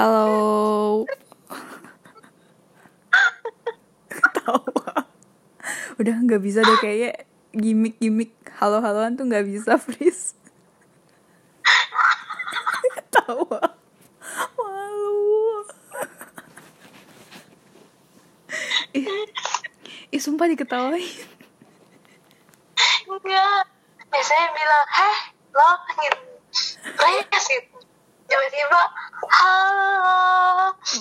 Halo. Ketawa. Udah nggak bisa deh kayak gimmick-gimmick halo-haloan tuh nggak bisa, Fris. Ketawa. Malu. Ih, ih sumpah diketawain. Enggak. Biasanya bilang, heh, lo gitu. Res gitu. Tiba-tiba, halo.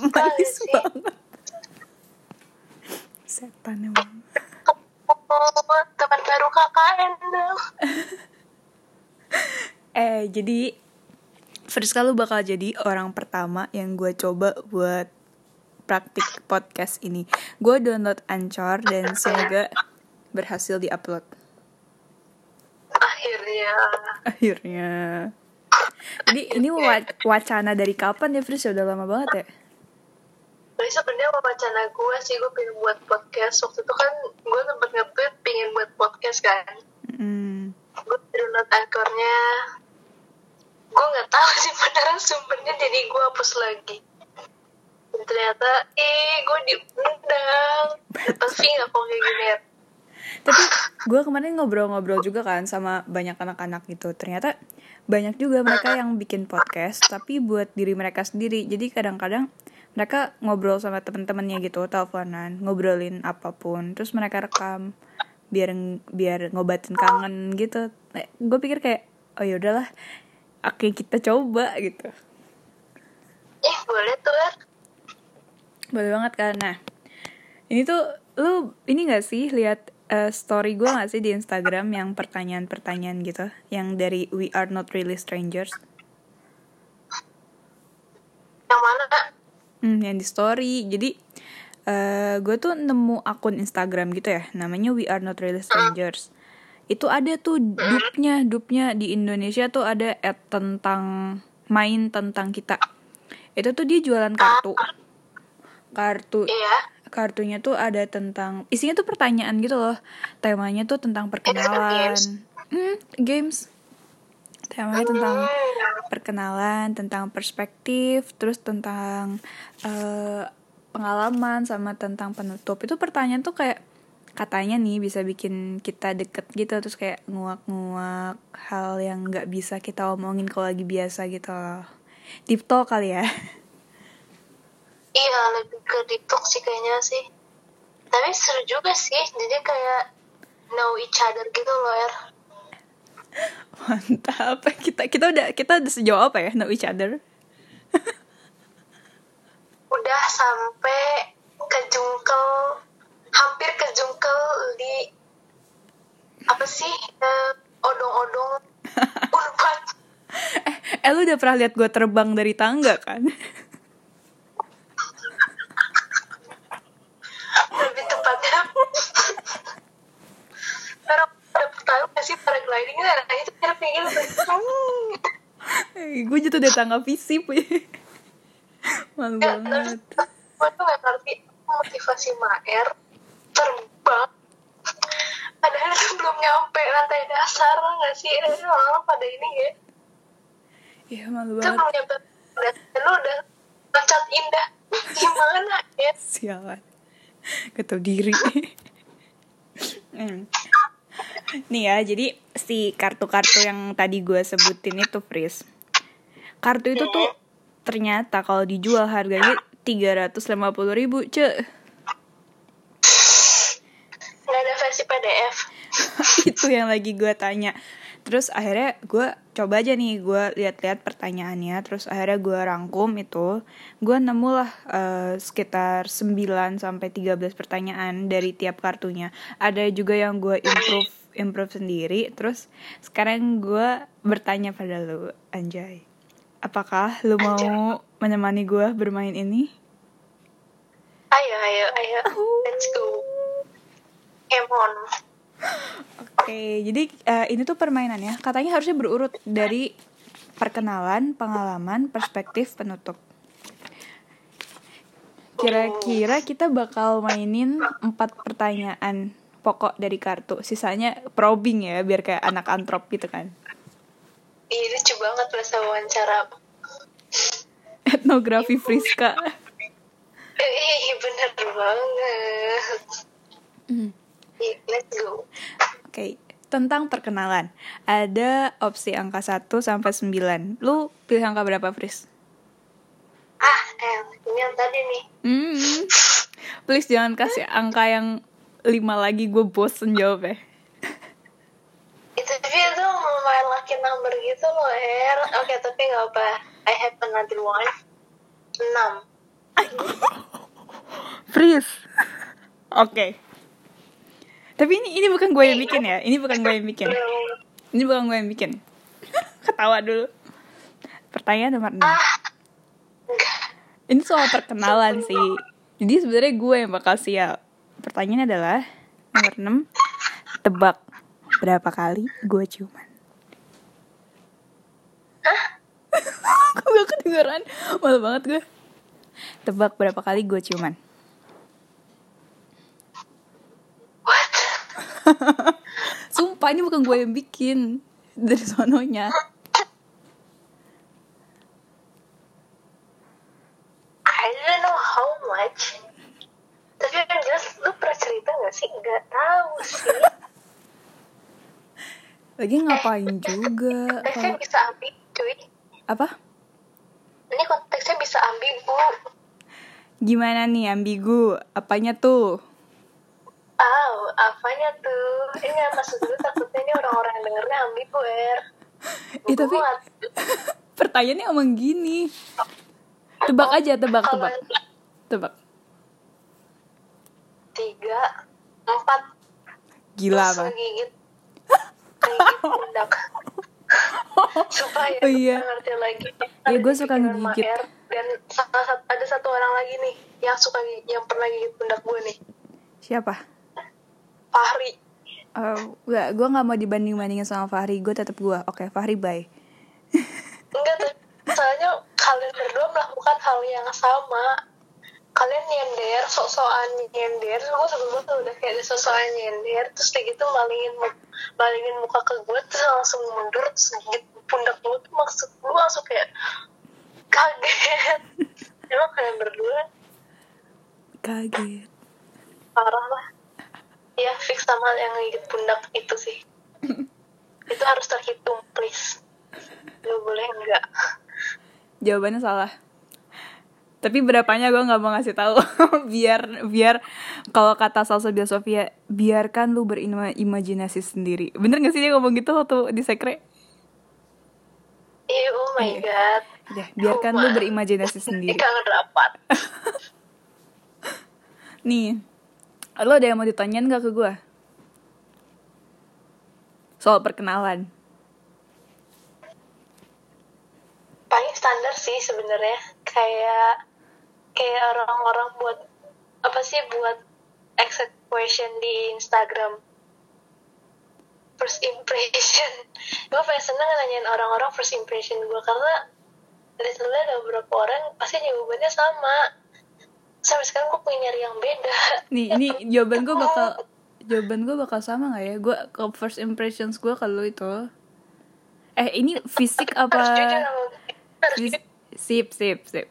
Manis sih? banget. Setan emang. Oh, teman baru KKN dong. Eh, jadi Friska lu bakal jadi orang pertama yang gue coba buat praktik podcast ini. Gue download Anchor dan semoga berhasil diupload. Akhirnya. Akhirnya. Jadi ini wa- wacana dari kapan ya Fris? Udah lama banget ya? Jadi sebenarnya wacana gue sih gue pengen buat podcast. Waktu itu kan gue sempet nge-tweet pengen buat podcast kan. Hmm. Gue download anchornya. Gue nggak tahu sih beneran sumbernya jadi gue hapus lagi. Dan ternyata, eh gue diundang. Tapi nggak kok kayak gini ya. Tapi gue kemarin ngobrol-ngobrol juga kan sama banyak anak-anak gitu. Ternyata banyak juga mereka yang bikin podcast tapi buat diri mereka sendiri. Jadi kadang-kadang mereka ngobrol sama temen-temennya gitu, teleponan, ngobrolin apa pun. Terus mereka rekam biar biar ngobatin kangen gitu. Eh, gue pikir kayak oh ya udahlah, oke kita coba gitu. Eh boleh tuh. Boleh banget kan. Nah, ini tuh lu ini gak sih lihat eh, story gue gak sih di Instagram yang pertanyaan-pertanyaan gitu, yang dari We Are Not Really Strangers. Yang mana? Hmm, yang di story. Jadi eh gue tuh nemu akun Instagram gitu ya, namanya We Are Not Really Strangers. Itu ada tuh dupnya, dupnya di Indonesia tuh ada ad tentang main tentang kita. Itu tuh dia jualan kartu. Kartu Iya. kartunya tuh ada tentang isinya tuh pertanyaan gitu loh temanya tuh tentang perkenalan games? hmm, games temanya tentang Hmm. perkenalan tentang perspektif terus tentang eh, pengalaman sama tentang penutup itu pertanyaan tuh kayak katanya nih bisa bikin kita deket gitu terus kayak nguak-nguak hal yang nggak bisa kita omongin kalau lagi biasa gitu loh deep talk kali ya Iya lebih ke TikTok sih kayaknya sih. Tapi seru juga sih. Jadi kayak know each other gitu loh Er. Mantap. Kita kita udah kita udah sejauh apa ya know each other? Udah sampai ke jungkel, hampir ke jungkel di apa sih eh, odong-odong unpad. eh, eh lu udah pernah lihat gue terbang dari tangga kan? lebih tepatnya. Orang pada tahu nggak sih paragliding itu arahnya itu kayak gitu. eh, gue jatuh dari tangga fisip. Malu Ya, banget. gue tuh gak ngerti motivasi Maer terbang padahal itu belum nyampe lantai dasar nggak sih ini orang pada ini ya Iya malu itu banget. belum nyampe dasar lu udah loncat indah gimana ya Sialan. Tau diri. Hmm. Nih ya, jadi si kartu-kartu yang tadi gue sebutin itu, Fris. Kartu itu tuh ternyata kalau dijual harganya 350 ribu, cek. nggak ada versi PDF itu yang lagi gue tanya. Terus akhirnya gue coba aja nih gue lihat-lihat pertanyaannya terus akhirnya gue rangkum itu. Gue nemu lah eh, sekitar 9 sampai 13 pertanyaan dari tiap kartunya. Ada juga yang gue improve improve sendiri. Terus sekarang gue bertanya pada lu anjay apakah lu mau menemani gue bermain ini? Ayo ayo ayo. Let's go Emon Oke, jadi eh, ini tuh permainannya katanya harusnya berurut dari perkenalan, pengalaman, perspektif, penutup. Kira-kira kita bakal mainin empat pertanyaan pokok dari kartu. Sisanya probing ya, biar kayak anak antrop gitu kan. Ih, lucu banget bahasa wawancara etnografi Friska. Ih, bener banget. Hmm. Let's go. Oke, tentang perkenalan. Ada opsi angka 1 sampai 9. Lu pilih angka berapa, Fris? Ah, eh, ini yang tadi nih. Hmm. Please jangan kasih angka yang 5 lagi gue bosen jawab ya. Itu tapi itu main lucky number gitu loh, Er. Oke, tapi nggak apa. I have another one. 6. Fris. Oke. Tapi ini ini bukan gue yang bikin ya. Ini bukan gue yang bikin. Ini bukan gue yang bikin. Ketawa dulu. Pertanyaan nomor 6. Enggak. Ini soal perkenalan sih. Jadi sebenarnya gue yang bakal sial. Pertanyaannya adalah nomor 6. Tebak berapa kali gue ciuman? Gue kedengeran. Malu banget gue. Tebak berapa kali gue ciuman? What? Sumpah ini bukan gue yang bikin dari sononya. I don't know how much. Tapi yang jelas lu pernah cerita gak sih? Gak tahu sih. Lagi ngapain juga? Konteksnya Kalau bisa ambigu, cuy. apa? Ini konteksnya bisa ambigu. Gimana nih ambigu? Apanya tuh? Aw, apanya tuh? Ini yang maksud dulu takutnya ini orang-orang yang dengernya ambigu, Er. Eh, tapi pertanyaannya emang gini. Tebak aja, tebak, tebak. Tebak. tiga, empat, Gila, terus Pak. ngegigit, ngegigit pundak. Supaya Oh, iya. ngerti lagi. Iya, gue suka ngegigit. Maer, Dan salah satu, ada satu orang lagi nih yang suka yang pernah gigit pundak gue nih, Siapa? Fahri. Eh, Enggak, gue gak mau dibanding-bandingin sama Fahri. Gue tetap gue. Oke, Fahri bye. Enggak tuh, soalnya kalian berdua melakukan hal yang sama. Kalian nyender, sok-sokan nyender, gue sebelum tuh udah kayak ada sok-sokan nyender, terus kayak gitu malingin malingin muka ke gue, terus langsung mundur, terus gigit pundak gue tuh maksud gue langsung kayak kaget. Emang kalian berdua Kaget. parah lah. Ya fix sama yang gigit pundak itu sih. itu harus terhitung please. Gak boleh enggak. Jawabannya salah. Tapi berapanya gue nggak mau ngasih tahu biar biar kalau kata Salsa Sofia biarkan lu berimajinasi sendiri. Bener gak sih dia ngomong gitu waktu di sekre? Ih, oh my Iya. god. Ya, biarkan lu berimajinasi sendiri. kangen rapat. Nih, lo ada yang mau ditanyain gak ke gue? Soal perkenalan. Paling standar sih sebenarnya. Kayak kayak orang-orang buat apa sih buat exact question di Instagram. First impression. Gue paling seneng nanyain orang-orang first impression gue karena literally ada beberapa orang pasti jawabannya sama sampai sekarang gue pengen nyari yang beda Nih, ini jawaban gue bakal jawaban gue bakal sama gak ya? Gue ke first impressions gue kalau itu. Eh, ini fisik apa? Fis- sip, sip, sip.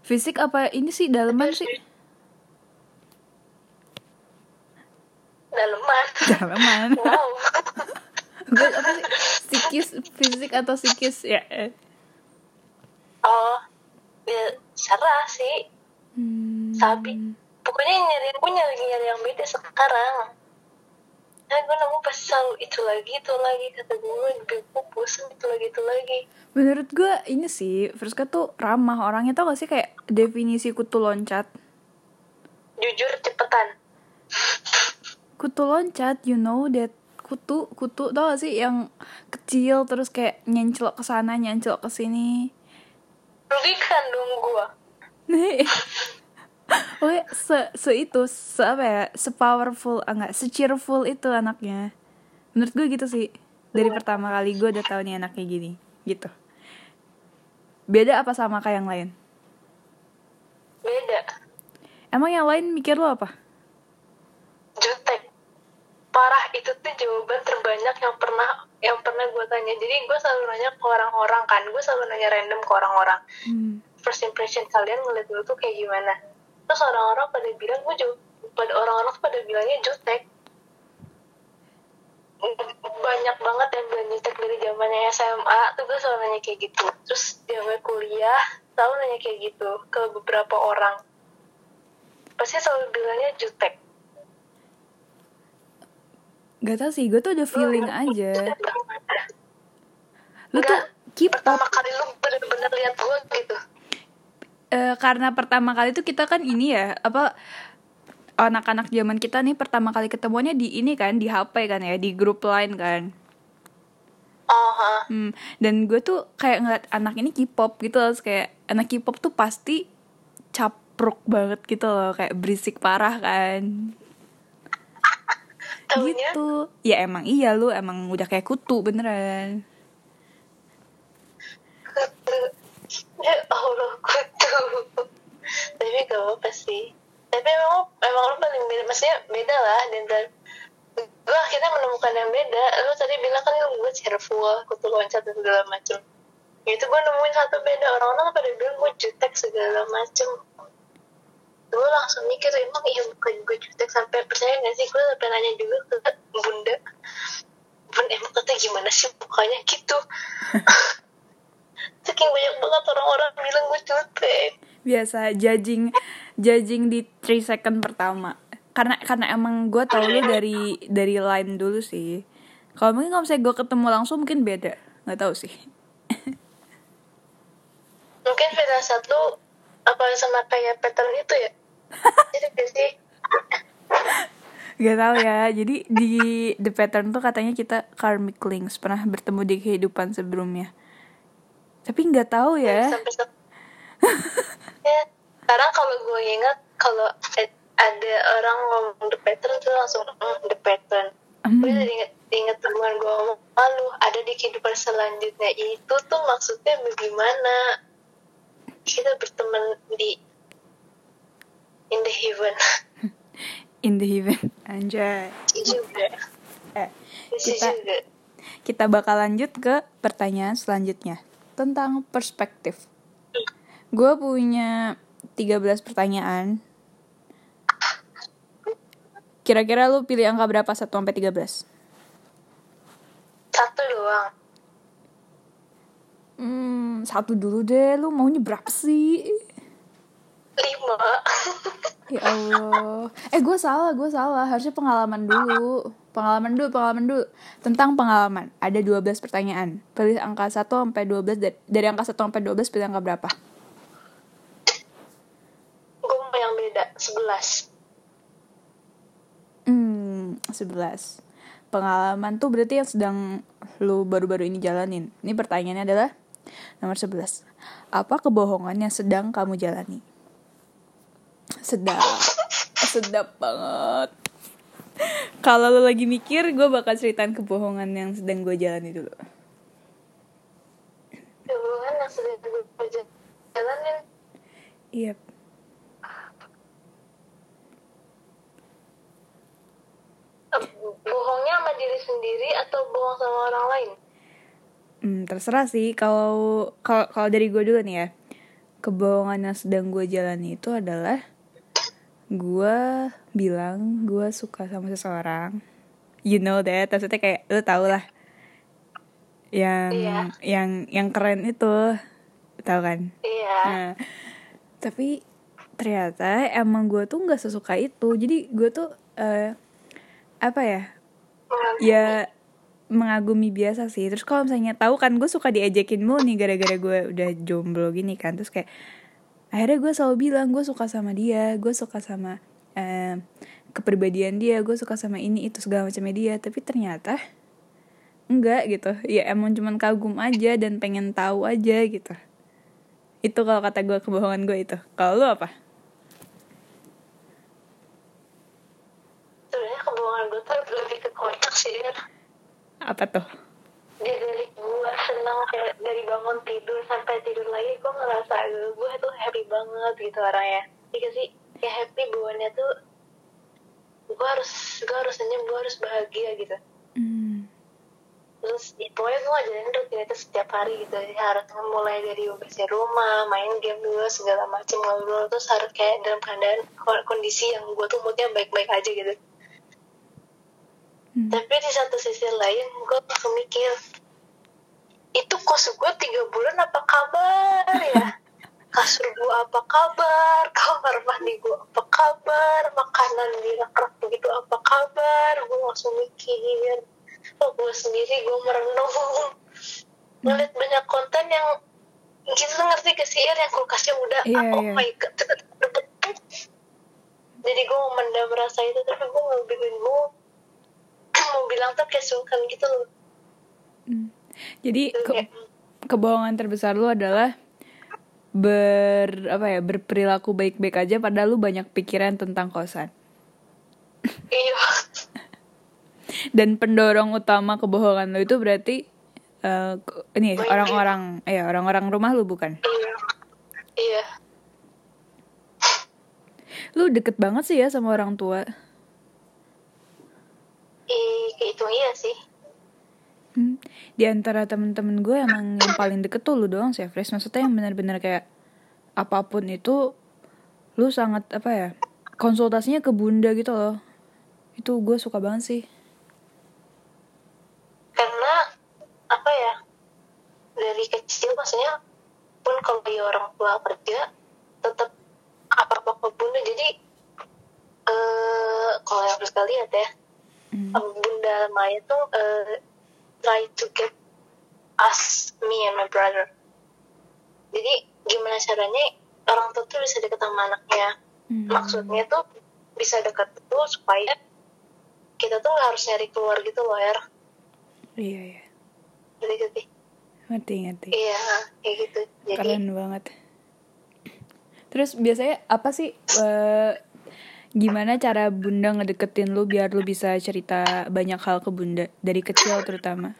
Fisik apa ini sih daleman sih? daleman Daleman. wow gue apa sih? Psikis, fisik atau psikis ya? eh. oh ya serah sih Hmm. sabi pokoknya nyari gue nyari nyari yang beda sekarang nah gue nemu pas selalu itu lagi itu lagi kata gue lebih gue bosan itu lagi itu lagi Menurut gue ini sih, Friska tuh ramah orangnya tau gak sih kayak definisi kutu loncat. jujur cepetan Kutu loncat, you know that kutu kutu tau gak sih yang kecil terus kayak nyencelok ke sana nyencelok ke sini. Rugikan dong gue Nih. Oke, se, se itu, se apa ya, se powerful, enggak, se cheerful itu anaknya. Menurut gue gitu sih. Dari pertama kali gue udah tahu nih anaknya gini, gitu. Beda apa sama kayak yang lain? beda Emang yang lain mikir lo apa? jutek parah itu tuh jawaban terbanyak yang pernah yang pernah gue tanya. Jadi gue selalu nanya ke orang-orang kan. Gue selalu nanya random ke orang-orang. Hmm. first impression kalian ngeliat gue tuh kayak gimana? Terus orang-orang pada bilang gue juga pada orang-orang tuh pada bilangnya jutek. Banyak banget yang bilang jutek dari zamannya SMA tuh gue selalu nanya kayak gitu. Terus zaman kuliah selalu nanya kayak gitu ke beberapa orang. Pasti selalu bilangnya jutek Gak tau sih, gue tuh ada feeling aja. Lu tuh K-pop pertama kali lu bener-bener lihat gue gitu eh, karena pertama kali tuh kita kan ini ya apa anak-anak zaman kita nih pertama kali ketemuannya di ini kan di HP kan ya di grup lain kan. oh ha. Hmm, dan gue tuh kayak ngeliat anak ini K-pop gitu loh, kayak anak K-pop tuh pasti capruk banget gitu loh, kayak berisik parah kan. Taunya Gitu. Ya emang iya lu emang udah kayak kutu beneran. ya Allah kutu. Tapi gak apa sih. Tapi emang emang lu paling beda maksudnya beda lah dan gue akhirnya menemukan yang beda. Lu tadi bilang kan gue cheerful kutu loncat dan segala macem. Ya itu gue nemuin satu beda. Orang-orang pada bilang gue jutek segala macem gue langsung mikir emang iya bukan gue jutek sampai percaya gak sih? Gue sampai nanya juga ke bunda. Bun emang kata gimana sih mukanya? Gitu. Saking banyak banget orang-orang bilang gue jutek biasa judging judging di 3 second pertama. Karena karena emang gue tau lu dari dari line dulu sih. Kalau mungkin kalau misalnya gue ketemu langsung mungkin beda. Nggak tahu sih. Mungkin firasat lu apa sama kayak pattern itu ya gak sih Gak tahu ya jadi di the pattern tuh katanya kita karmic links pernah bertemu di kehidupan sebelumnya. Tapi nggak tahu ya. Se- ya sekarang kalau gue ingat kalau a- ada orang ngomong the pattern tuh langsung mm, the pattern. Hmm. gue jadi inget, inget teman gue ngomong lalu ada di kehidupan selanjutnya. Itu tuh maksudnya bagaimana? Kita berteman di in the heaven in the heaven anjay juga eh, kita juga kita bakal lanjut ke pertanyaan selanjutnya tentang perspektif. Gue punya 13 pertanyaan. Kira-kira lu pilih angka berapa 1 sampai 13? satu doang Hmm, satu dulu deh. Lu maunya berapa sih? Ya Allah. Eh, gue salah, gue salah. Harusnya pengalaman dulu. Pengalaman dulu, pengalaman dulu. Tentang pengalaman. Ada 12 pertanyaan. Pilih angka 1 sampai 12. Dari, dari angka 1 sampai 12 pilih angka berapa? gue mau yang beda sebelas Hmm, 11. Pengalaman tuh berarti yang sedang lu baru-baru ini jalanin. Ini pertanyaannya adalah nomor 11. Apa kebohongan yang sedang kamu jalani? Sedap. Sedap banget. Kalau lu lagi mikir, gue bakal ceritain kebohongan yang sedang gue jalani dulu. hubungan yang sudah gue jalanin Iya. eh, bohongnya sama diri sendiri atau bohong sama orang lain Hmm, terserah sih. Kalau kalau kalau dari gue dulu nih ya, kebohongan yang sedang gue jalani itu adalah gue bilang gue suka sama seseorang. You know that, maksudnya kayak lo tau lah. Yang Iya. yang yang keren itu, tau kan? iya Nah, tapi ternyata emang gue tuh nggak sesuka itu. Jadi gue tuh eh, apa ya? ya mengagumi biasa sih terus kalau misalnya tahu kan gue suka diejekin mulu nih gara-gara gue udah jomblo gini kan terus kayak akhirnya gue selalu bilang gue suka sama dia gue suka sama eh, kepribadian dia gue suka sama ini itu segala macamnya dia. Tapi ternyata enggak gitu. Ya emang cuman kagum aja dan pengen tahu aja gitu. Itu kalau kata gue kebohongan gue itu. Kalau lu apa? Sebenarnya kebohongan gue tuh lebih ke kocak sih apa tuh? Dia dari senang kayak dari bangun tidur sampai tidur lagi gue ngerasa gue tuh happy banget gitu orangnya. Iya sih? Kayak happy bawaannya tuh gue harus gue harus senyum gue harus bahagia gitu. Hmm. terus ya, pokoknya gue ngajarin rutinitas setiap hari gitu. Jadi harus mulai dari bersih rumah main game dulu segala macam ngobrol terus harus kayak dalam keadaan kondisi yang gue tuh moodnya baik-baik aja gitu. Hmm. tapi di satu sisi lain gue langsung mikir itu kos gue tiga bulan apa kabar ya? Kasur gue apa kabar? Kamar mandi gue apa kabar? Makanan di rak begitu apa kabar? Gue langsung mikir. Oh gue sendiri gue merenung? Ngeliat banyak konten yang gitu ngerti ke sih yang kulkasnya udah Iya, oh iya. my god jadi gue memendam rasa itu tapi gue mau bikin gue mau bilang tuh kayak sungkan gitu loh. Hmm. Jadi ke- kebohongan terbesar lu adalah ber apa ya berperilaku baik-baik aja padahal lu banyak pikiran tentang kosan. iya Dan pendorong utama kebohongan lu itu berarti eh, ke- ini orang-orang ya orang-orang rumah lu bukan? iya iya Lu deket banget sih ya sama orang tua. Ih, kehitung iya sih Hmm. Di antara temen-temen gue emang yang paling deket tuh lu doang sih, Fresh. Maksudnya yang benar-benar kayak apa pun itu lu sangat apa ya konsultasinya ke bunda gitu loh. Itu gue suka banget sih. karena apa ya dari kecil maksudnya pun kalau dia orang tua kerja tetap apa apa ke bunda jadi eh kalau yang lihat ya Hmm. bunda Maya tuh eh, try to get us me and my brother jadi gimana caranya orang tua tuh bisa deket sama anaknya Hmm. maksudnya tuh bisa deket tuh supaya kita tuh nggak harus nyari keluar gitu loh ya Iya iya. jadi gitu Ngerti ngerti. iya kayak gitu jadi Keren banget. Terus biasanya apa sih eh, gimana cara bunda ngedeketin lu biar lu bisa cerita banyak hal ke bunda dari kecil terutama?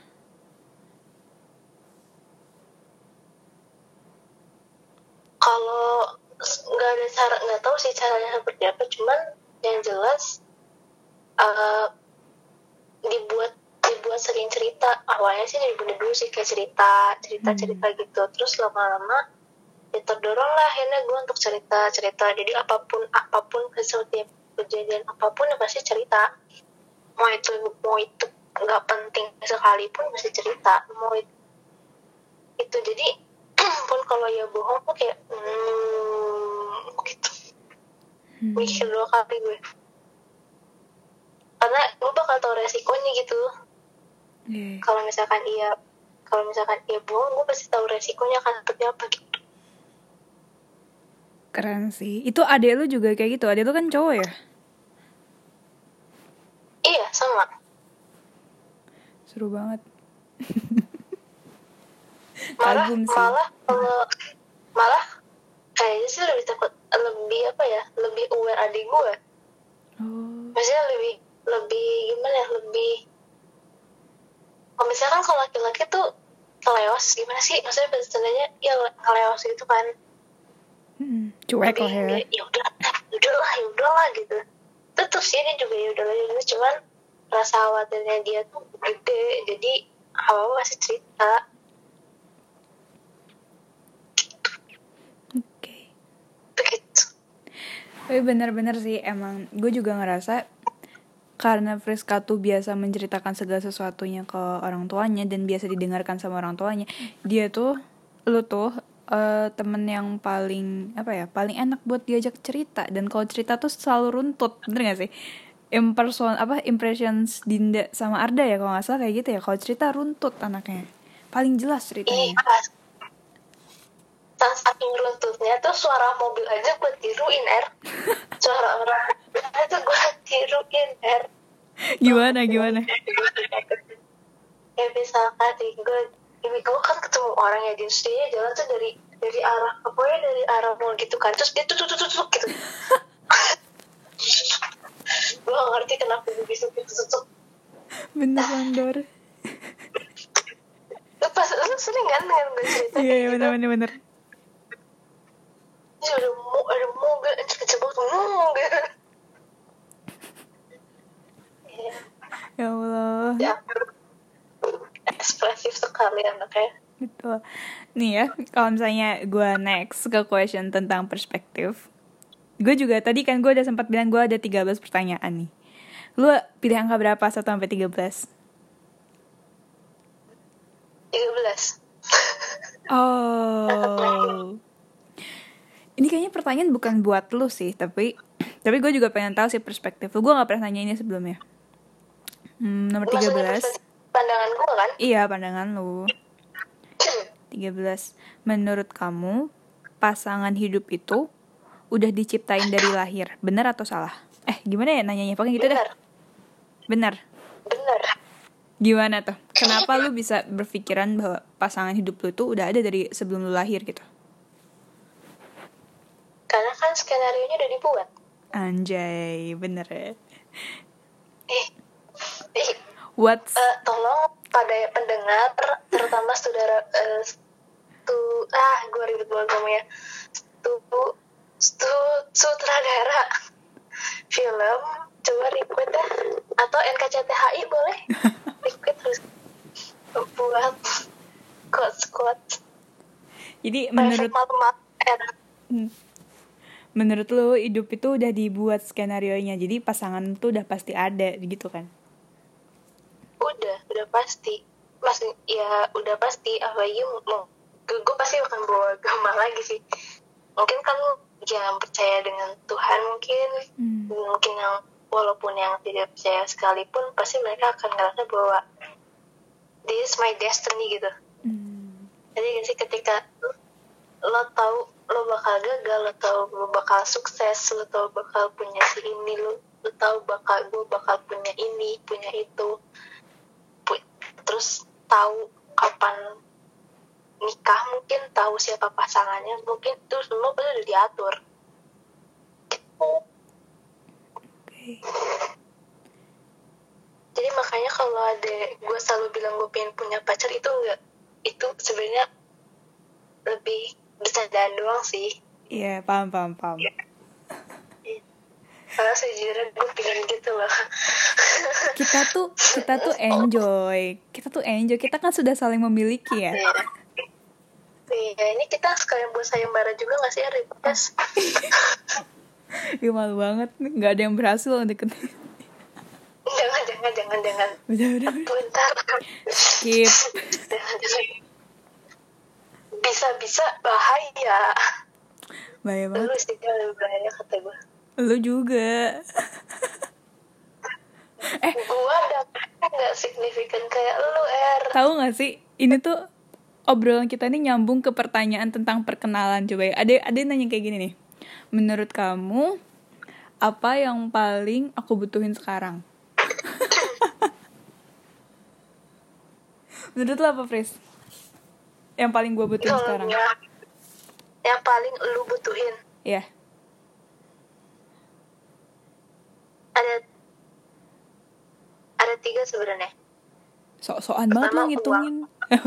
kalau nggak ada cara nggak tahu sih caranya seperti apa cuman yang jelas eh, dibuat dibuat sering cerita. Awalnya sih dari bunda dulu sih kayak cerita cerita cerita gitu. Terus lama-lama ya terdorong lah akhirnya gue untuk cerita cerita jadi apa pun apa pun setiap kejadian apa pun ya pasti cerita. Mau itu mau itu nggak penting sekalipun pasti cerita. Mau itu, itu jadi pun kalau ya bohong tuh kayak hmm, gitu. Hmm. mikir dua kali gue. Karena gue bakal tau resikonya gitu. Iya. kalau misalkan iya kalau misalkan iya bohong gue pasti tahu resikonya kan seperti apa gitu Keren sih. Itu adek lu juga kayak gitu. Adek lu kan cowok ya? iya sama Seru banget. malah Kagum sih. malah kalau malah kayaknya sih lebih takut lebih apa ya lebih aware adik gue Oh. maksudnya lebih lebih gimana ya lebih kalau misalkan kalau laki-laki tuh keleos gimana sih maksudnya bahasanya ya keleos gitu kan Hmm. Cuek lah ya. Lebih, ya udah ya udahlah ya udahlah gitu tetap sih dia juga ya udahlah ya udah cuman rasa khawatirnya dia tuh gede jadi apa masih cerita Oke. begitu Tapi bener-bener sih emang gue juga ngerasa karena Friska tuh biasa menceritakan segala sesuatunya ke orang tuanya dan biasa didengarkan sama orang tuanya. Dia tuh lu tuh eh, temen yang paling apa ya paling enak buat diajak cerita. Dan kalau cerita tuh selalu runtut bener gak sih? Imperson apa impressions Dinda sama Arda ya kalau nggak salah kayak gitu ya. Kalau cerita runtut anaknya. Paling jelas ceritanya. Iya saking runtutnya tuh suara mobil aja gue tiruin er. Suara orang aja gue tiruin er. Gimana gimana? Ya misalkan gue ini gue kan ketemu orang ya di dia jalan tuh dari dari arah apa ya dari arah mall gitu kan. Terus dia tuh tuh tuh gitu. Gue gak ngerti kenapa gue bisa gitu tuh bener Mandor. Lu pas lu sering kan dengan gue cerita iya iya bener bener bener. Terus ada mo ada mobil anjir kecil banget ngomong gitu ya Allah. Ya ekspresif sekali anaknya Betul. Nih ya, kalau misalnya gue next ke question tentang perspektif. Gue juga tadi kan gue udah sempat bilang gue ada 13 pertanyaan nih. Lu pilih angka berapa 1 sampai 13? 13 Oh. Ini kayaknya pertanyaan bukan buat lu sih, tapi tapi gue juga pengen tahu sih perspektif lu. Gue gak pernah nanya ini sebelumnya. Hmm, nomor 13. Pandangan gue kan Iya, pandangan lu. 13. Menurut kamu, pasangan hidup itu udah diciptain dari lahir. Benar atau salah? Eh, gimana ya nanyanya? Pokoknya gitu bener dah. Benar. bener Gimana tuh? Kenapa lu bisa berpikiran bahwa pasangan hidup lu tuh udah ada dari sebelum lu lahir gitu? karena kan skenario nya udah dibuat Anjay, bener ya. eh eh What's Eh, tolong pada pendengar terutama saudara eh, stu ah gue ribet banget ngomongnya stu stu sutradara film coba request dah atau NKCTHI boleh request terus buat quotes quotes Jadi menurut Hmm. menurut lu hidup itu udah dibuat skenario nya. Jadi pasangan tuh udah pasti ada gitu kan? Pasti. Mas ya udah pasti. Apalagi mau gue pasti akan bawa agama lagi sih. Mungkin kan yang percaya dengan Tuhan mungkin. Hmm. mungkin yang walaupun yang tidak percaya sekalipun pasti mereka akan ngerasa bahwa this is my destiny gitu. Hmm. jadi sih ketika lo tahu lo bakal gagal lo tahu lo bakal sukses lo tahu bakal punya si ini lo lo tahu bakal gue bakal punya ini punya itu terus tahu kapan nikah mungkin tahu siapa pasangannya mungkin itu semua pasti udah diatur Gitu. Oke. jadi makanya kalau ada gue selalu bilang gue pengen punya pacar itu enggak itu sebenarnya lebih bercandaan doang sih Iya, paham, paham, paham. Sejujurnya gue pengen gitu loh Kita tuh, kita tuh enjoy. Kita tuh enjoy. Kita kan sudah saling memiliki ya. Iya. Iya, ini kita sekalian buat sayembara juga gak sih request? Ih, malu banget. Gak ada yang berhasil deketin. jangan, jangan, jangan, jangan. Udah, udah. Bentar. Skip. Jangan, jangan. Bisa-bisa bahaya. Bahaya banget. Lu sih bahaya kata gue. Lu juga. eh, Gue dapetnya gak signifikan kayak lu, Er. tahu gak sih? Ini tuh obrolan kita ini nyambung ke pertanyaan tentang perkenalan. Coba ya. Ada ada yang nanya kayak gini nih. Menurut kamu apa yang paling aku butuhin sekarang? Menurut lo apa, Fris? Yang paling gue butuhin sekarang? Yang, paling lu butuhin. Ya. Ada ada tiga sebenarnya. Sok-sokan banget lo ngitungin.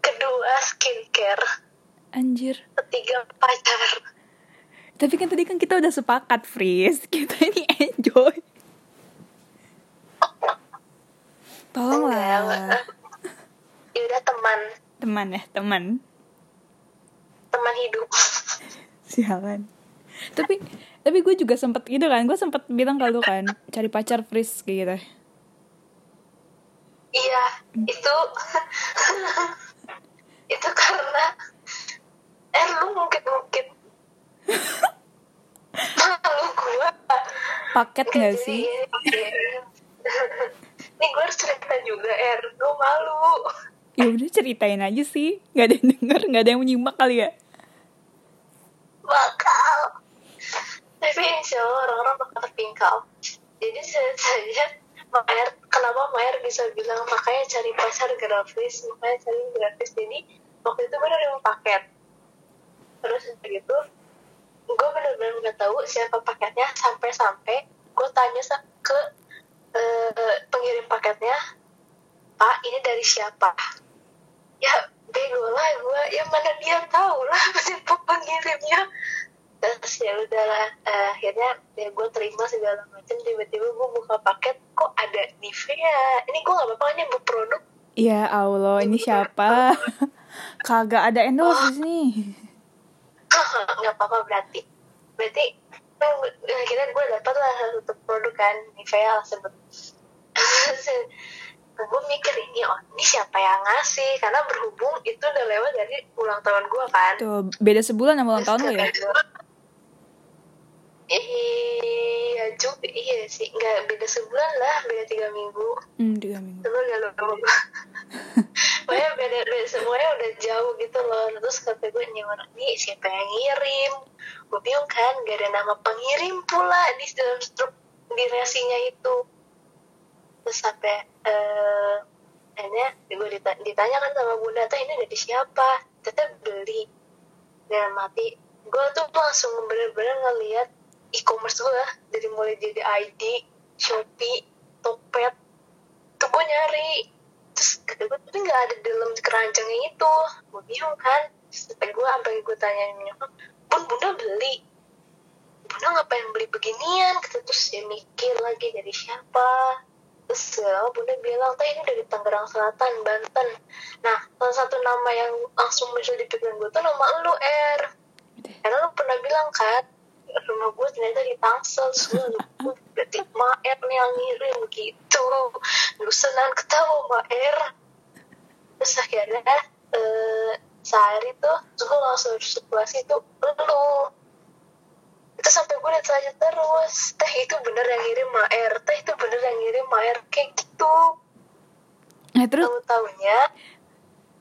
Kedua skincare. Anjir. Ketiga pacar. Tapi kan tadi kan kita udah sepakat, Fris. Kita ini enjoy. Tolonglah. Enggak, Ya udah teman, Teman ya, teman. teman hidup. Sialan. Tapi tapi gue juga sempet gitu kan, gue sempet bilang ke lu kan, cari pacar Fris kayak gitu. Iya, itu itu karena eh lu mungkin-mungkin malu gua. Paket gak sih? Nih gue harus cerita juga, Er. Gue malu. Ya udah ceritain aja sih, nggak ada yang denger, nggak ada yang menyimak kali ya. Bakal. Tapi insya Allah orang-orang bakal terpingkal. Jadi saya, saya Mayer, kenapa Mayer bisa bilang makanya cari pacar grafis, makanya cari grafis. Jadi waktu itu bener yang paket. Terus udah gitu, gue bener-bener nggak tahu siapa paketnya sampai-sampai gue tanya ke eh, pengirim paketnya, Pak ini dari siapa? Ya bego lah gue, ya mana dia tahu lah siapa pengirimnya. Terus ya udahlah eh, akhirnya ya gue terima segala macam tiba-tiba gue buka paket kok ada Nivea ini gue gak apa-apa nyebut produk Ya Allah, ini siapa? Kagak ada endorse di sini. nggak apa-apa berarti berarti kan gue- akhirnya gue dapat lah satu produk kan Nivea lah sebut gue mikir ini oh ini siapa yang ngasih karena berhubung itu udah lewat dari ulang tahun gue kan Tuh, beda sebulan sama ulang tahun lo ya? Iya juga iya sih. Nggak beda sebulan lah beda tiga minggu. Hmm, tiga minggu. Coba gak lo Pokoknya beda, beda semuanya udah jauh gitu loh. Terus kata gue nih orang ini siapa yang ngirim? Gue bingung kan gak ada nama pengirim pula di dalam struk di resinya itu. Terus sampai eh akhirnya gue dita- ditanya kan sama bunda teh ini dari siapa? Teteh beli. Dan mati gue tuh langsung bener-bener ngeliat e-commerce gue dari mulai jadi ID Shopee Tokped tuh gue nyari. Terus kata gue tapi nggak ada dalam keranjangnya itu. Gue bingung kan. Sampai gue sampai gue tanyain nyokap bun bunda beli. Bunda ngapain beli beginian? Kata terus dia mikir lagi dari siapa? Terus ya, bunda bilang teh ini dari Tangerang Selatan Banten. Nah salah satu nama yang langsung muncul di pikiran gue tuh nama lu R karena lu pernah bilang kan rumah gue ternyata di Tangsel semua gue berarti Maer nih yang ngirim gitu gue senang ketawa Maer terus akhirnya eh, sehari tuh terus gue langsung situasi tuh lu. Itu sampai gue ditanya terus. Teh itu bener yang ngirim Maer teh itu bener yang ngirim Maer kayak gitu. Nah, terus? Tahu tahunya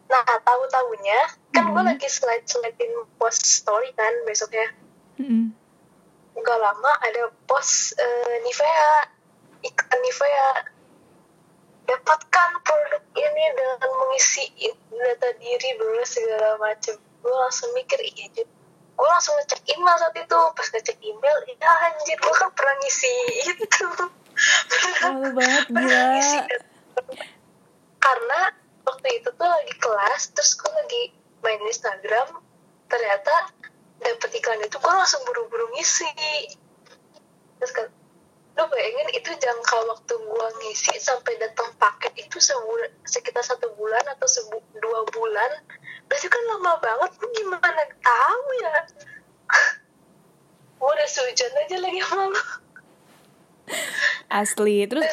nah tahu tahunya kan gue Mhm. lagi slide slidein post story kan besoknya. Nggak lama ada post eh, Nivea iklan Nivea. Dapatkan produk ini dengan mengisi data diri dulu segala macem gue langsung mikir iya Jun. gue langsung ngecek email saat itu. Pas ngecek email ya anjir gue kan pernah ngisi itu. Malu banget gila. karena waktu itu tuh lagi kelas terus gue lagi main Instagram. Ternyata dapet iklan itu gue langsung buru-buru ngisi. Terus kan lo bayangin itu jangka waktu gue ngisi sampai datang paket itu sebulan sekitar satu bulan atau sebu dua bulan berarti kan lama banget gue gimana tahu ya? Gue udah sehujan aja lagi sama lo Asli. Terus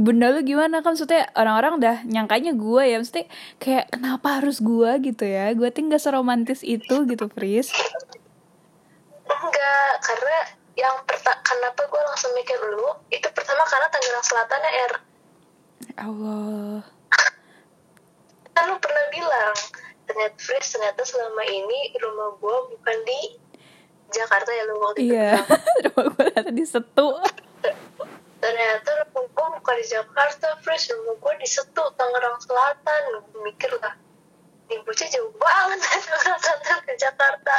bunda lu gimana? Kan maksudnya orang-orang udah nyangkanya gue ya maksudnya kayak kenapa harus gue gitu ya. Gue tuh nggak seromantis itu gitu Fris enggak karena yang pertama kenapa gue langsung mikir lu itu pertama karena Tangerang Selatan ya R Allah. Kan lu pernah bilang ternyata Fris ternyata selama ini rumah gue bukan di Jakarta ya lu waktu itu iya. rumah gue ternyata di setu. Ternyata rumah gue bukan di Jakarta Fris rumah gue di Setu Tangerang Selatan. Gue mikir lah ini bocah jauh banget dari Tangerang Selatan ke Jakarta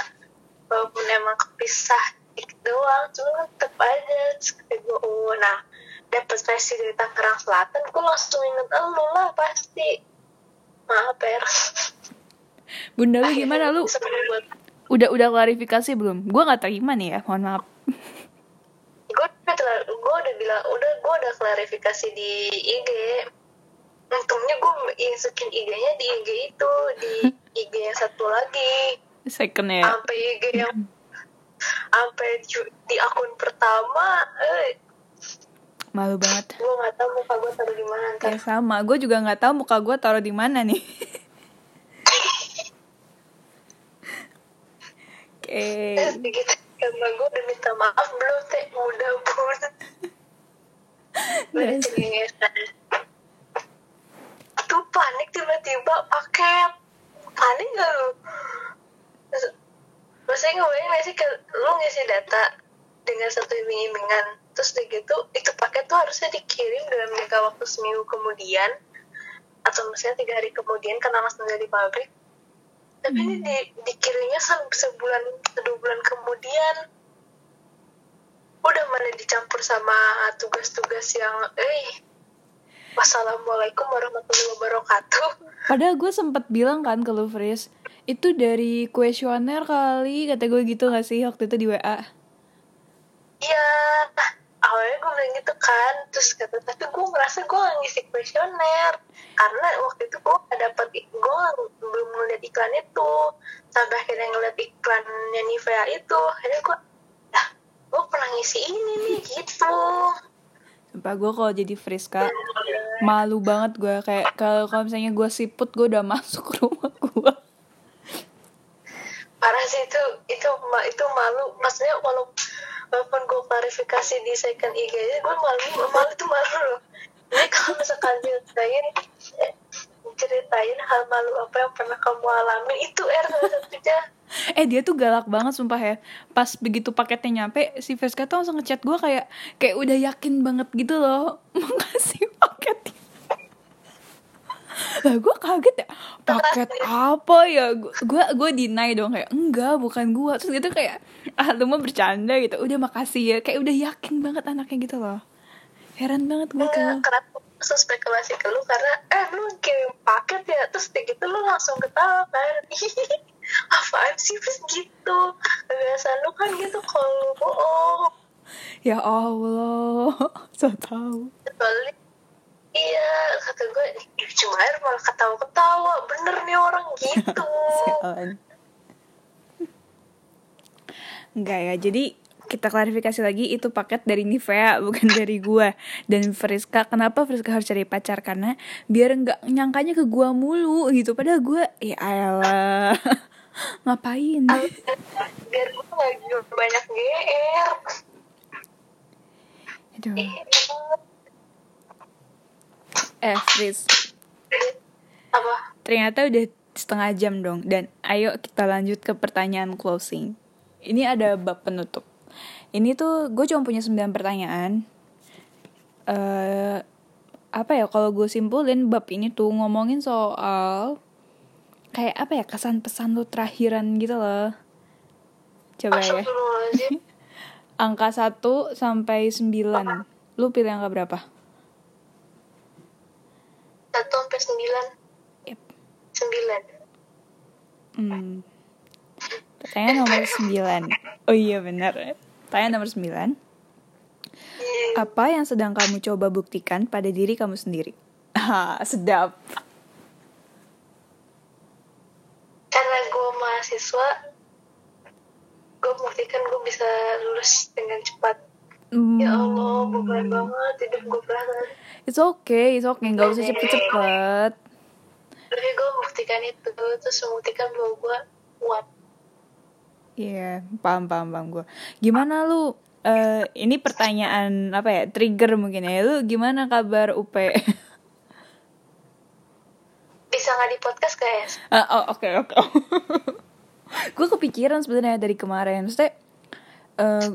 walaupun emang kepisah doang cuma tetep aja kata gue oh nah dapet versi dari Tangerang Selatan. Gue langsung inget lu lah pasti maaf ya bunda lu gimana? Lu udah udah klarifikasi belum? Gue nggak terima nih ya mohon maaf. Gue udah gue udah bilang udah gue udah klarifikasi di IG untungnya gue masukin IG-nya di IG itu di IG yang satu lagi second ya. Sampai IG yang sampai ju- di akun pertama eh. Malu banget. Gue nggak tahu muka gue taruh di mana ya sama. Gue juga nggak tahu muka gue taruh di mana nih. Oke. Terus begitu karena gue udah minta maaf belum teh? Udah cengengesan tuh panik tiba-tiba paket. Panik gak lu maksudnya ngebayang gak sih ke, lu ngisi data dengan satu iming-imingan terus udah gitu itu paket tuh harusnya dikirim dalam jangka waktu seminggu kemudian atau misalnya tiga hari kemudian karena masih dari pabrik. Tapi ini di, dikirimnya se- sebulan dua bulan kemudian udah mana dicampur sama tugas-tugas yang eh wassalamualaikum warahmatullahi wabarakatuh. Padahal gue sempet bilang kan ke lu Fris itu dari kuesioner kali kata gue gitu gak sih waktu itu di WA iya awalnya gue bilang gitu kan terus kata tapi gue merasa gue gak ngisi kuesioner. Karena waktu itu gue gak dapet gue belum ngeliat iklan itu. Sampai akhirnya ngeliat iklannya Nivea itu akhirnya gue ah gue pernah ngisi ini nih gitu. Sumpah gue kalau jadi Friska malu banget gue. Kayak kalau kalau misalnya gue siput gue udah masuk rumah gue. Parah sih itu itu itu malu maksudnya walau walaupun gue klarifikasi di second IG nya gue malu malu itu malu loh jadi kalau misalkan ceritain ceritain hal malu apa yang pernah kamu alami itu er satunya Eh dia tuh galak banget sumpah ya. Pas begitu paketnya nyampe si Friska tuh langsung ngechat gue kayak kayak udah yakin banget gitu loh makasih paket. Lah gue kaget ya paket apa ya? Gue gue deny dong kayak enggak bukan gue terus gitu kayak ah lu mau bercanda gitu. Udah makasih ya. Kayak udah yakin banget anaknya gitu loh. Heran banget gue tuh. aku langsung spekulasi ke lu karena eh lu kirim paket ya? Terus kayak gitu lu langsung ketawa kan. Apaan sih terus gitu. Kebiasaan lu kan gitu kalau bohong. Ya allah so tau. Balik iya kata gue "Ih, cuma air malah ketawa-ketawa. Bener nih orang gitu. Enggak ya, jadi kita klarifikasi lagi itu paket dari Nivea bukan dari gua. Dan Friska kenapa Friska harus cari pacar? Karena biar nggak nyangkanya ke gua mulu gitu. Padahal gua ya elah ngapain? Biar gue gak banyak GR Aduh. Eh Fris apa? Ternyata udah setengah jam dong. Dan ayo kita lanjut ke pertanyaan closing. Ini ada bab penutup. Ini tuh gue cuma punya 9 pertanyaan. Eh apa ya kalau gue simpulin bab ini tuh ngomongin soal kayak apa ya kesan pesan lu terakhiran gitu loh. Coba ya. Angka 1 sampai 9 lu pilih angka berapa satu sampai sembilan Yep. sembilan Hmm. Pertanyaan nomor 9. Oh iya benar. Pertanyaan nomor 9. Iya. Apa yang sedang kamu coba buktikan pada diri kamu sendiri? Ah, sedap. karena gue mahasiswa gue buktikan gue bisa lulus dengan cepat Hmm, ya Allah beban banget hidup gue perasaan It's okay, it's okay. Gak usah cepet-cepet. tapi gue buktikan itu terus membuktikan bahwa gue kuat Iya, paham, paham, paham gue. Gimana lu? eh ini pertanyaan apa ya? Trigger mungkin ya. Lu gimana kabar UP? bisa nggak di podcast guys Ah, oh oke oke. gue kepikiran sebenarnya dari kemarin. Maksudnya, eh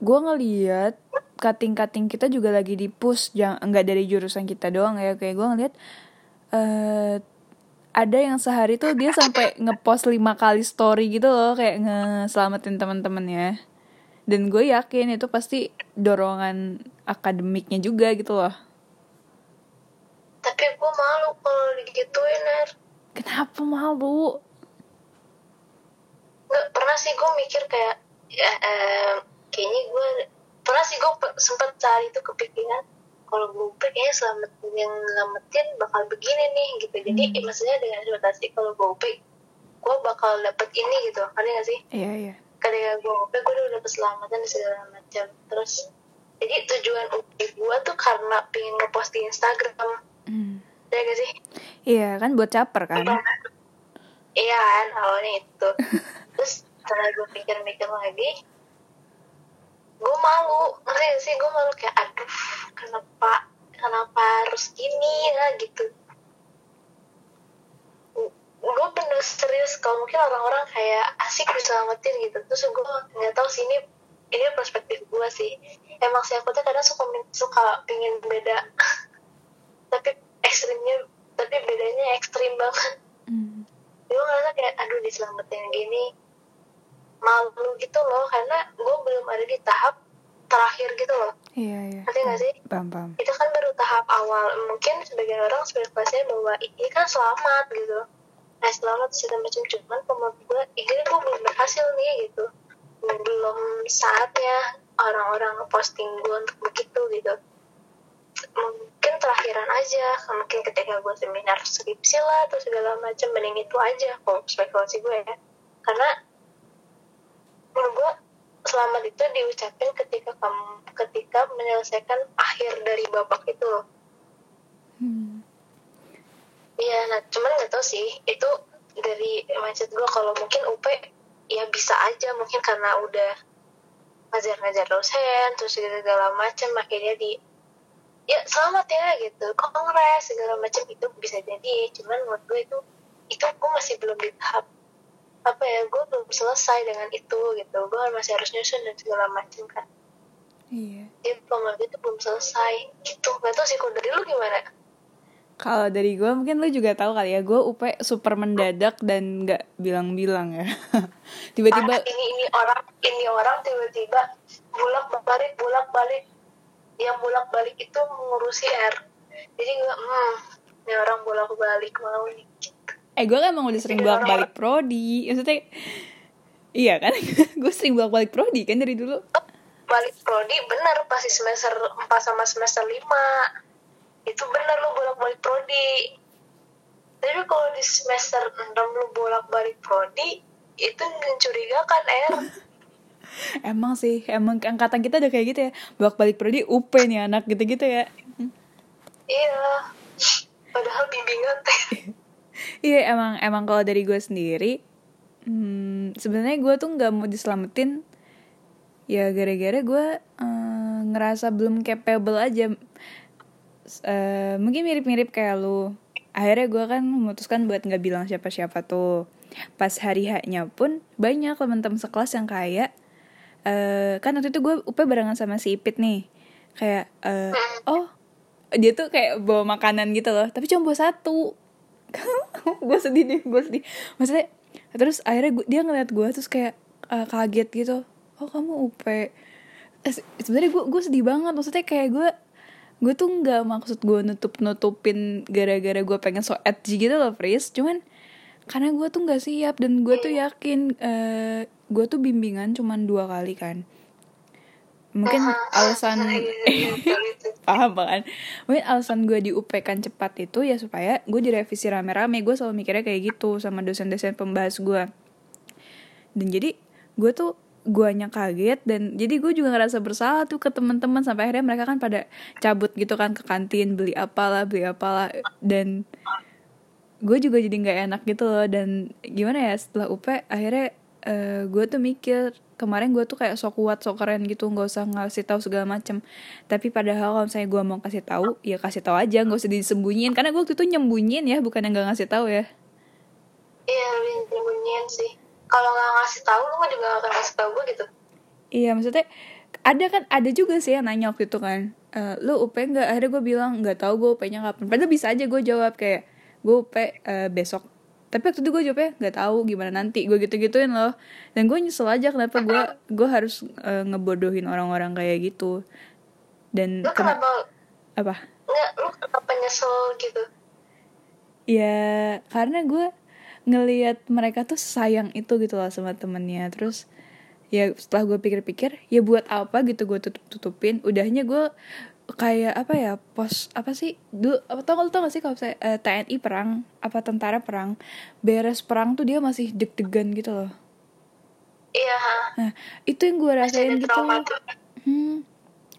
gue ngeliat cutting-cutting kita juga lagi di push, jangan nggak dari jurusan kita doang ya. Kayak gue ngeliat eh ada yang sehari tuh dia sampai ngepost lima kali story gitu loh, kayak ngeselamatin teman-temannya. Dan gue yakin itu pasti dorongan akademiknya juga gitu loh. tapi gue malu kalau digituin er Kenapa malu? nggak pernah sih gue mikir kayak ya, eh, kayaknya gue pernah sih gue pe- sempet cari itu kepikiran kalau gue kayaknya selamat yang selamatin bakal begini nih gitu jadi Hmm. maksudnya dengan ekspektasi kalau gue gue bakal dapet ini gitu ada gak sih Iya iya. ketika gue UP gue udah dapet selamatan dan segala macam terus jadi tujuan UP gue tuh karena pengen ngepost di Instagram Hmm. ya gak sih Iya kan buat caper kan? Iya kan awalnya itu Terus setelah gue pikir-mikir lagi Gue malu Ngerti gak sih gue malu kayak Aduh kenapa Kenapa harus gini ya gitu. Gue bener serius Kalau mungkin orang-orang kayak Asik diselamatin gitu. Terus gue gak tahu sih ini Ini perspektif gue sih. Emang sih aku tuh kadang suka, suka pingin beda. Tapi ekstrimnya Tapi bedanya ekstrim banget. Hmm. gue ngerasa kayak aduh diselamatin gini malu gitu loh karena gue belum ada di tahap terakhir gitu loh. Iya iya. Ngerti nggak sih? Paham paham. itu kan baru tahap awal. Mungkin sebagian orang spekulasinya bahwa "Ih, ini kan selamat gitu. Nah selamat segala macam. Cuman menurut gue ini gue belum berhasil nih gitu. Belum saatnya orang-orang posting gue untuk begitu gitu. Mungkin terakhiran aja. Mungkin ketika gue seminar skripsi lah atau segala macam mending itu aja kok spekulasi gue ya. Karena menurut gue selamat itu diucapin ketika kamu ketika menyelesaikan akhir dari babak itu loh Hmm. Iya, nah cuman nggak tahu sih itu dari mindset gue kalau mungkin UP ya bisa aja mungkin karena udah ngajar-ngajar dosen terus segala macam akhirnya di ya selamat ya gitu kongres segala macam itu bisa jadi cuman menurut gue itu itu gue masih belum di tahap apa ya gue belum selesai dengan itu gitu. Gue masih harus nyusun dan segala macam kan. Iya. jadi pemain itu belum selesai. Gitu. Nggak tahu sih kalau dari lu gimana? Kalau dari gue mungkin lu juga tahu kali ya, gue UP super mendadak dan nggak bilang-bilang ya. Tiba-tiba ini ini orang ini orang tiba-tiba bulak balik bulak balik. Yang bulak balik itu mengurusi R. Jadi gue hmm ini orang bolak balik mau nih eh gue kan emang udah sering bolak-balik prodi. Maksudnya iya kan? gue sering bolak-balik prodi kan dari dulu. balik prodi bener pasti semester 4 sama semester 5 itu bener lu bolak balik prodi tapi kalau di semester 6 lu bolak balik prodi itu mencurigakan R Emang sih, emang angkatan kita udah kayak gitu ya. Bolak-balik prodi UP nih anak gitu-gitu ya. iya padahal bimbingan teh Iya emang emang kalau dari gue sendiri, hmm, sebenarnya gue tuh nggak mau diselamatin. Ya gara-gara gue eh, ngerasa belum capable aja. Eh, mungkin mirip-mirip kayak lu. Akhirnya gue kan memutuskan buat nggak bilang siapa-siapa tuh. Pas hari haknya pun banyak teman-teman sekelas yang kayak eh kan waktu itu gue UP barengan sama si Ipit nih. Kayak eh, oh dia tuh kayak bawa makanan gitu loh, tapi cuma bawa satu gue sedih deh gue sedih. Maksudnya terus akhirnya gua, dia ngeliat gue terus kayak eh, kaget gitu. Oh kamu UP Eh, se- sebenarnya gue gue sedih banget. Maksudnya kayak gue gue tuh nggak maksud gue nutup nutupin gara-gara gue pengen so edgy gitu loh Fris. Cuman karena gue tuh nggak siap dan gue tuh yakin eh gue tuh bimbingan cuman dua kali kan mungkin alasan paham kan mungkin alasan gue di UP kan cepat itu ya supaya gue direvisi rame-rame. Gue selalu mikirnya kayak gitu sama dosen-dosen pembahas gue. Dan jadi gue tuh guanya kaget dan jadi gue juga ngerasa bersalah tuh ke teman-teman sampai akhirnya mereka kan pada cabut gitu kan ke kantin beli apalah beli apalah. Dan gue juga jadi nggak enak gitu loh. Dan gimana ya setelah UP akhirnya eh, gue tuh mikir kemarin gue tuh kayak sok kuat sok keren gitu nggak usah ngasih tahu segala macem. Tapi padahal kalau misalnya gue mau kasih tahu ya kasih tahu aja nggak usah disembunyiin. Karena gue waktu itu nyembunyiin ya bukan yang nggak ngasih tahu ya. Iya lebih nyembunyiin sih. Kalau nggak ngasih tahu lu juga nggak akan ngasih tahu gue gitu. Iya maksudnya ada kan ada juga sih yang nanya waktu itu kan. E, lu UP nggak? Akhirnya gue bilang nggak tahu gue UP-nya kapan. Padahal bisa aja gue jawab kayak gue UP eh, besok tapi waktu itu gue jawabnya nggak tahu gimana nanti? Gue gitu gituin loh. Dan gue nyesel aja kenapa gue gue harus eh, ngebodohin orang-orang kayak gitu. Dan lu kena- kenapa? Apa? Nggak lu kenapa nyesel gitu? Ya karena gue ngelihat mereka tuh sayang itu gitu loh sama temennya. Terus ya setelah gue pikir-pikir ya buat apa gitu gue tutup tutupin udahnya gue kayak apa ya pos apa sih dulu apa tau lu tau gak sih kalau saya eh, TNI perang apa tentara perang beres perang tuh dia masih deg-degan gitu loh. Iya. Nah itu yang gue rasain gitu hmm,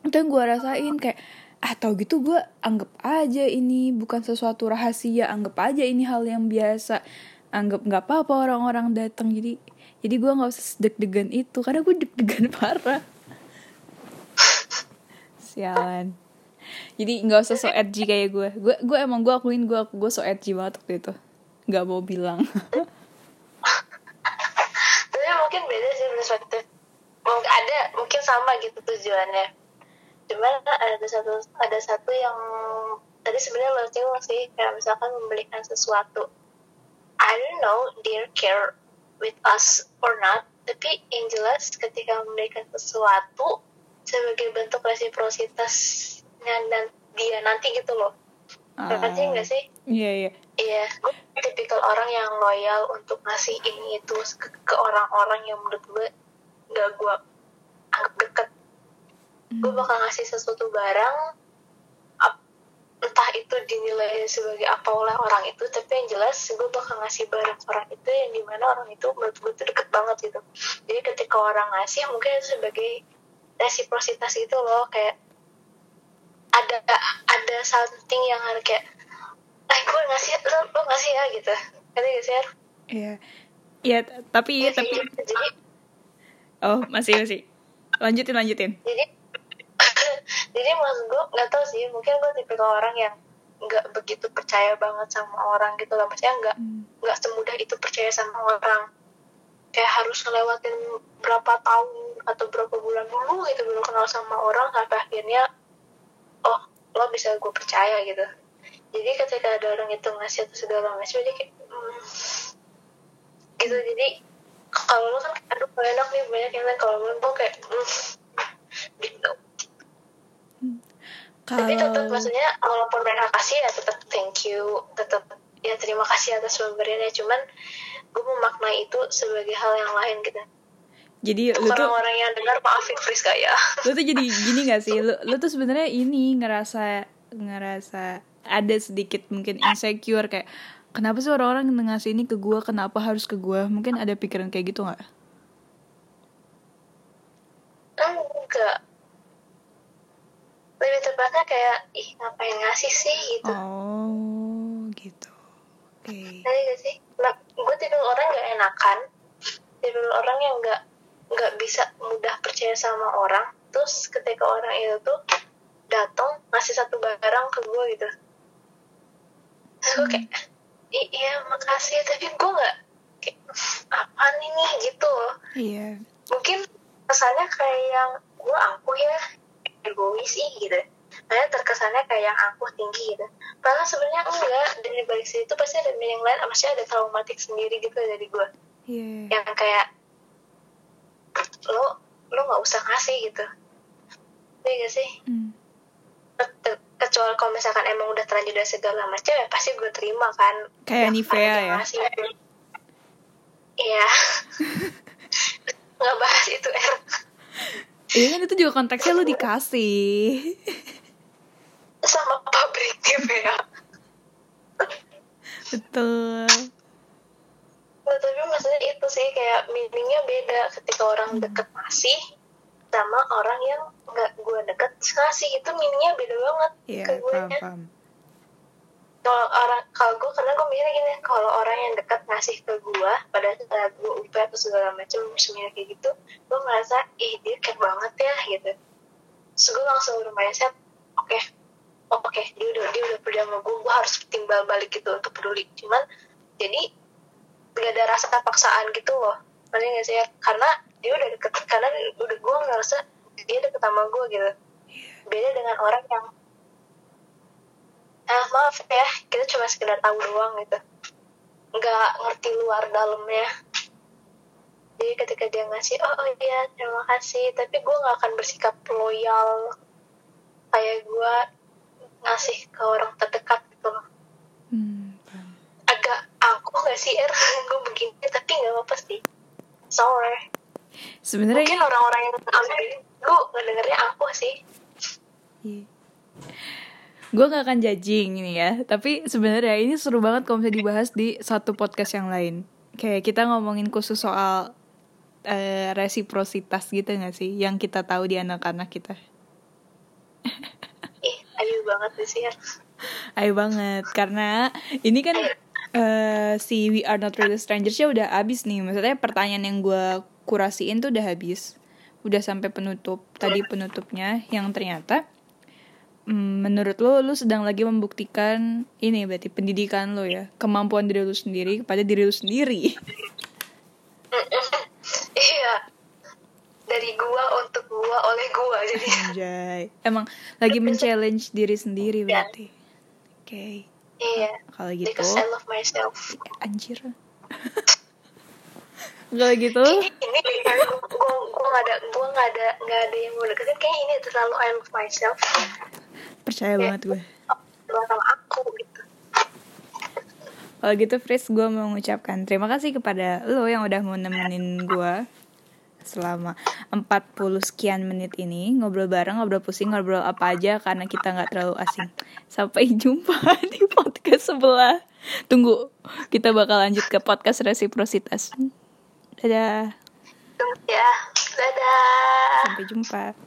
itu yang gue rasain kayak ah tau gitu gue anggap aja ini bukan sesuatu rahasia anggap aja ini hal yang biasa anggap nggak apa-apa orang-orang datang jadi jadi gue nggak usah deg-degan itu karena gue deg-degan parah. Sialan jadi nggak usah so edgy kayak gue. Gue gue emang gue akuin gue gue so edgy banget waktu itu. Nggak mau bilang. Tapi mungkin beda sih perspektif. Mungkin ada mungkin sama gitu tujuannya. Cuman ada satu ada satu yang tadi sebenarnya lo singgung sih kayak misalkan membelikan sesuatu. I don't know they care with us or not tapi yang jelas ketika memberikan sesuatu sebagai bentuk resiprositasnya dan dia nanti gitu loh. Ngerti nggak sih? Iya iya. Iya, gue tipikal orang yang loyal untuk ngasih ini itu ke, ke orang-orang yang menurut gue gak gue anggap deket. gue bakal ngasih sesuatu barang entah itu dinilai sebagai apa oleh orang itu tapi yang jelas gue bakal ngasih barang orang itu yang di mana orang itu menurut gue tuh deket banget gitu. Jadi ketika orang ngasih mungkin itu sebagai resiprositas gitu loh kayak ada ada something yang harus kayak eh gue ngasih lo, lo ngasih ya gitu ngerti gak sih? Iya. Iya, tapi sih, tapi jadi oh, masih masih. Lanjutin lanjutin. jadi jadi maksud gue nggak tahu sih mungkin gue tipikal orang yang nggak begitu percaya banget sama orang gitu loh maksudnya nggak Hmm. nggak semudah itu percaya sama orang kayak harus ngelewatin berapa tahun atau berapa bulan dulu gitu baru kenal sama orang sampai akhirnya oh lo bisa gue percaya gitu. Jadi ketika ada orang itu ngasih atau segala macam jadi kayak hmm, gitu. Jadi kalau lo kan aduh gak enak nih banyak yang lain. Kalau lo tuh kayak hmm, gitu. Tapi tetap Kalau maksudnya walaupun mereka kasih ya tetap thank you tetap ya terima kasih atas pemberiannya. Cuman gue memaknai itu sebagai hal yang lain gitu jadi lu tuh orang-orang yang dengar maafin Friska ya. Lu tuh jadi gini gak sih? Lu, lu tuh sebenarnya ini ngerasa ngerasa ada sedikit mungkin insecure kayak kenapa sih orang-orang ngasih ini ke gua? Kenapa harus ke gua? Mungkin ada pikiran kayak gitu nggak? Enggak. Lebih tepatnya kayak ih ngapain ngasih sih? Gitu. Oh gitu. Oke. Ngerti gak sih? Nah, gue tipe orang gak enakan. Tipe orang yang gak nggak bisa mudah percaya sama orang. Terus ketika orang itu tuh datang ngasih satu barang ke gue gitu. Terus gue kayak "I- iya makasih tapi gue nggak kayak apa ini? Gitu loh. Iya. Mungkin kesannya kayak yang gue angkuh ya egois sih gitu. Makanya terkesannya kayak yang angkuh tinggi gitu. Padahal sebenarnya enggak dan di balik situ pasti ada meaning lain pasti ada traumatik sendiri gitu dari gue iya. Yang kayak lo lo nggak usah ngasih gitu. Iya gak sih? Hmm. Ke- ke- kecuali kalau misalkan emang udah terlanjur dan segala macam ya pasti gue terima kan. Kayak Yang Nivea ya? iya. Nggak bahas itu er. Iya kan itu juga konteksnya lu dikasih. Sama pabrik Nivea. Betul. Nah, tapi maksudnya itu sih kayak meaningnya beda. Ketika orang deket ngasih sama orang yang nggak gue deket. Ngasih itu meaningnya beda banget iya ke gue paham kalau orang kalau gue karena gue mikirnya gini kalau orang yang dekat ngasih ke gue pada saat gue UP atau segala macam semuanya kayak gitu gue merasa ih dia care banget ya gitu. Terus gue langsung bermindset oke oh, oke dia udah dia udah peduli sama gue gue harus timbal balik gitu untuk peduli. Cuman jadi gak ada rasa paksaan gitu loh. Ngerti gak sih ya? karena dia udah deket karena udah gue ngerasa dia deket sama gue gitu. Beda dengan orang yang ah maaf ya kita cuma sekedar tahu doang gitu. Nggak ngerti luar dalamnya. Jadi ketika dia ngasih oh, oh iya terima kasih tapi gue nggak akan bersikap loyal kayak gue ngasih ke orang terdekat gitu loh. Hmm, agak aku nggak sih er? Gue begini tapi nggak apa sih. Sorry sebenarnya mungkin orang-orang yang ambil gue ngedengernya aku sih Iya. Gue gak akan judging ini ya, tapi sebenarnya ini seru banget kalau bisa dibahas di satu podcast yang lain. Kayak kita ngomongin khusus soal eh, resiprositas gitu gak sih, yang kita tahu di anak-anak kita. ih ayu banget sih er Ayo banget, karena ini kan eh, si We Are Not Really Strangers nya udah habis nih. Maksudnya pertanyaan yang gue kurasiin tuh udah habis, udah sampai penutup. Tadi penutupnya yang ternyata mm, menurut lo, lo sedang lagi membuktikan ini berarti pendidikan lo ya, kemampuan diri lo sendiri kepada diri lo sendiri. iya. Dari gua untuk gua oleh gua jadi. Anjay, emang lagi men-challenge diri sendiri berarti. Oke, iya. Kalau gitu, because I love myself. Anjir. kalau gitu, kayak gua nggak ada gua nggak ada nggak ada yang mau deketin kayak ini terlalu I love myself percaya banget gue. Sama aku gitu Kalau gitu Fris gue mau mengucapkan terima kasih kepada lo yang udah mau nemenin gue selama 40 sekian menit ini ngobrol bareng, ngobrol pusing, ngobrol apa aja karena kita nggak terlalu asing. Sampai jumpa di podcast sebelah. Tunggu, kita bakal lanjut ke podcast resiprositas. Dadah. Ya, dadah. Sampai jumpa.